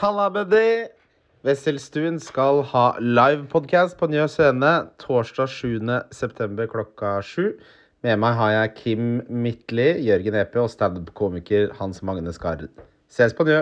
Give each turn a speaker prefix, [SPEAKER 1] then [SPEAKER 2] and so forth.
[SPEAKER 1] Halla, buddy! Wesselstuen skal ha livepodkast på Njø scene torsdag 7.9. klokka sju. Med meg har jeg Kim Midtli, Jørgen Epe og standup-komiker Hans Magne Skard. Ses på Njø!